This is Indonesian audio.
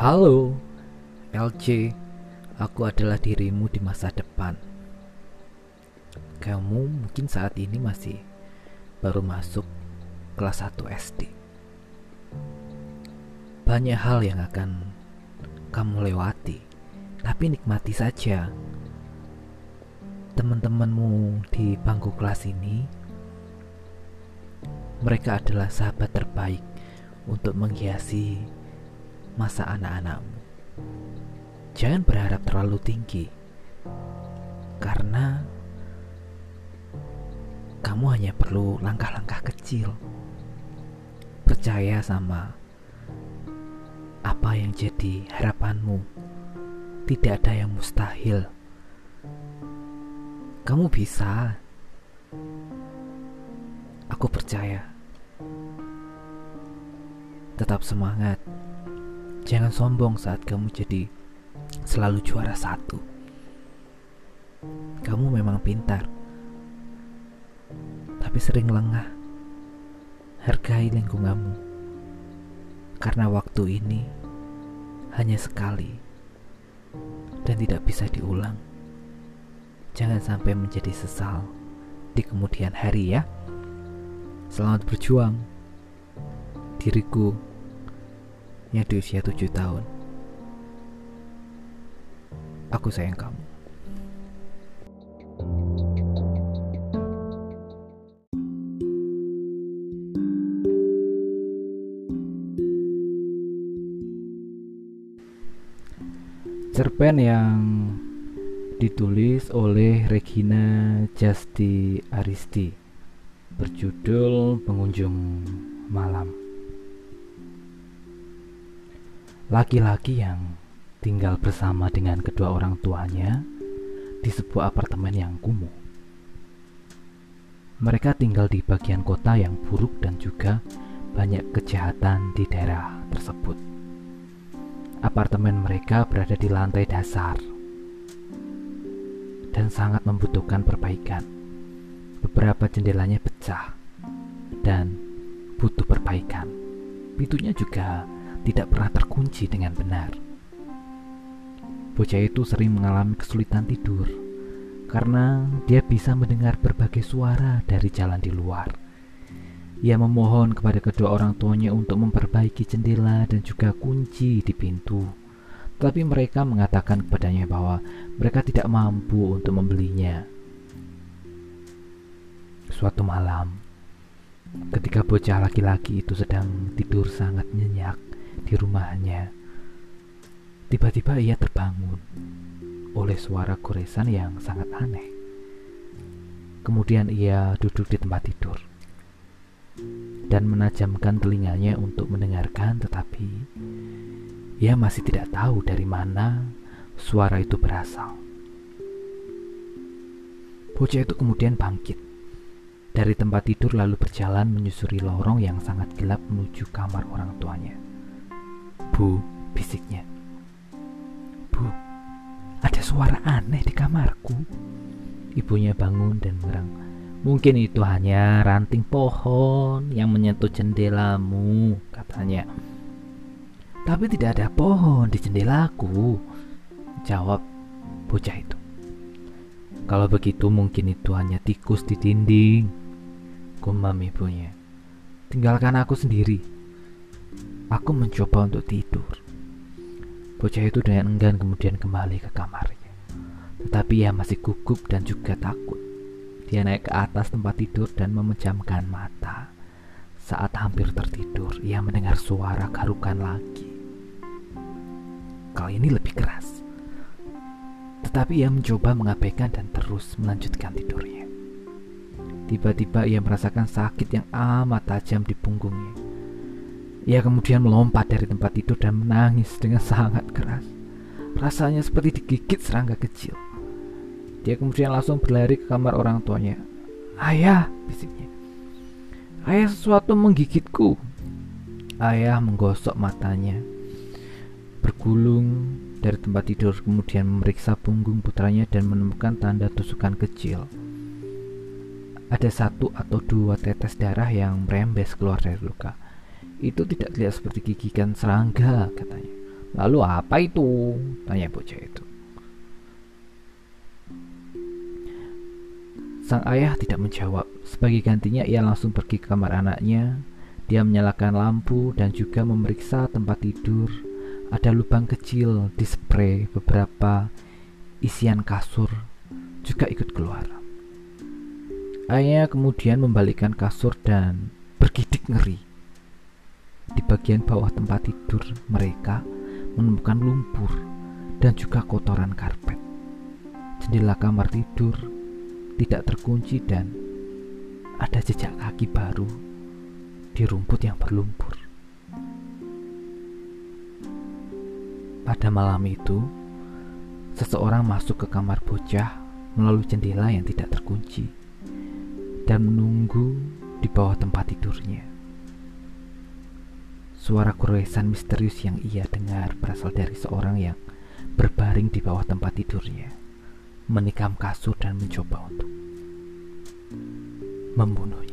Halo, LC. Aku adalah dirimu di masa depan. Kamu mungkin saat ini masih baru masuk kelas 1 SD. Banyak hal yang akan kamu lewati, tapi nikmati saja. Teman-temanmu di bangku kelas ini, mereka adalah sahabat terbaik untuk menghiasi masa anak-anakmu. Jangan berharap terlalu tinggi, karena kamu hanya perlu langkah-langkah kecil. Percaya sama apa yang jadi harapanmu. Tidak ada yang mustahil. Kamu bisa. Aku percaya. Tetap semangat. Jangan sombong saat kamu jadi selalu juara satu. Kamu memang pintar, tapi sering lengah. Hargai lingkunganmu, karena waktu ini hanya sekali dan tidak bisa diulang. Jangan sampai menjadi sesal di kemudian hari, ya. Selamat berjuang, diriku yang di usia tujuh tahun. Aku sayang kamu. Cerpen yang ditulis oleh Regina Justi Aristi berjudul Pengunjung Malam. Laki-laki yang tinggal bersama dengan kedua orang tuanya di sebuah apartemen yang kumuh. Mereka tinggal di bagian kota yang buruk dan juga banyak kejahatan di daerah tersebut. Apartemen mereka berada di lantai dasar dan sangat membutuhkan perbaikan. Beberapa jendelanya pecah dan butuh perbaikan. Pintunya juga tidak pernah terkunci dengan benar. Bocah itu sering mengalami kesulitan tidur karena dia bisa mendengar berbagai suara dari jalan di luar. Ia memohon kepada kedua orang tuanya untuk memperbaiki jendela dan juga kunci di pintu. Tapi mereka mengatakan kepadanya bahwa mereka tidak mampu untuk membelinya. Suatu malam, ketika bocah laki-laki itu sedang tidur sangat nyenyak, di rumahnya. Tiba-tiba ia terbangun oleh suara goresan yang sangat aneh. Kemudian ia duduk di tempat tidur dan menajamkan telinganya untuk mendengarkan, tetapi ia masih tidak tahu dari mana suara itu berasal. Bocah itu kemudian bangkit dari tempat tidur lalu berjalan menyusuri lorong yang sangat gelap menuju kamar orang tuanya. Bu, bisiknya. Bu, ada suara aneh di kamarku. Ibunya bangun dan merang. Mungkin itu hanya ranting pohon yang menyentuh jendelamu, katanya. Tapi tidak ada pohon di jendelaku, jawab bocah itu. Kalau begitu mungkin itu hanya tikus di dinding, gumam ibunya. Tinggalkan aku sendiri. Aku mencoba untuk tidur. Bocah itu dengan enggan kemudian kembali ke kamarnya. Tetapi ia masih gugup dan juga takut. Dia naik ke atas tempat tidur dan memejamkan mata. Saat hampir tertidur, ia mendengar suara garukan lagi. Kali ini lebih keras. Tetapi ia mencoba mengabaikan dan terus melanjutkan tidurnya. Tiba-tiba ia merasakan sakit yang amat tajam di punggungnya. Ia kemudian melompat dari tempat tidur dan menangis dengan sangat keras. Rasanya seperti digigit serangga kecil. Dia kemudian langsung berlari ke kamar orang tuanya. Ayah, bisiknya. Ayah sesuatu menggigitku. Ayah menggosok matanya. Bergulung dari tempat tidur kemudian memeriksa punggung putranya dan menemukan tanda tusukan kecil. Ada satu atau dua tetes darah yang merembes keluar dari luka. Itu tidak terlihat seperti gigitan serangga, katanya. Lalu apa itu? Tanya bocah itu. Sang ayah tidak menjawab. Sebagai gantinya ia langsung pergi ke kamar anaknya. Dia menyalakan lampu dan juga memeriksa tempat tidur. Ada lubang kecil di spray beberapa isian kasur juga ikut keluar. Ayah kemudian membalikkan kasur dan bergidik ngeri. Bagian bawah tempat tidur mereka menemukan lumpur dan juga kotoran karpet. Jendela kamar tidur tidak terkunci dan ada jejak kaki baru di rumput yang berlumpur. Pada malam itu, seseorang masuk ke kamar bocah melalui jendela yang tidak terkunci dan menunggu di bawah tempat tidurnya. Suara keresan misterius yang ia dengar berasal dari seorang yang berbaring di bawah tempat tidurnya, menikam kasur dan mencoba untuk membunuhnya.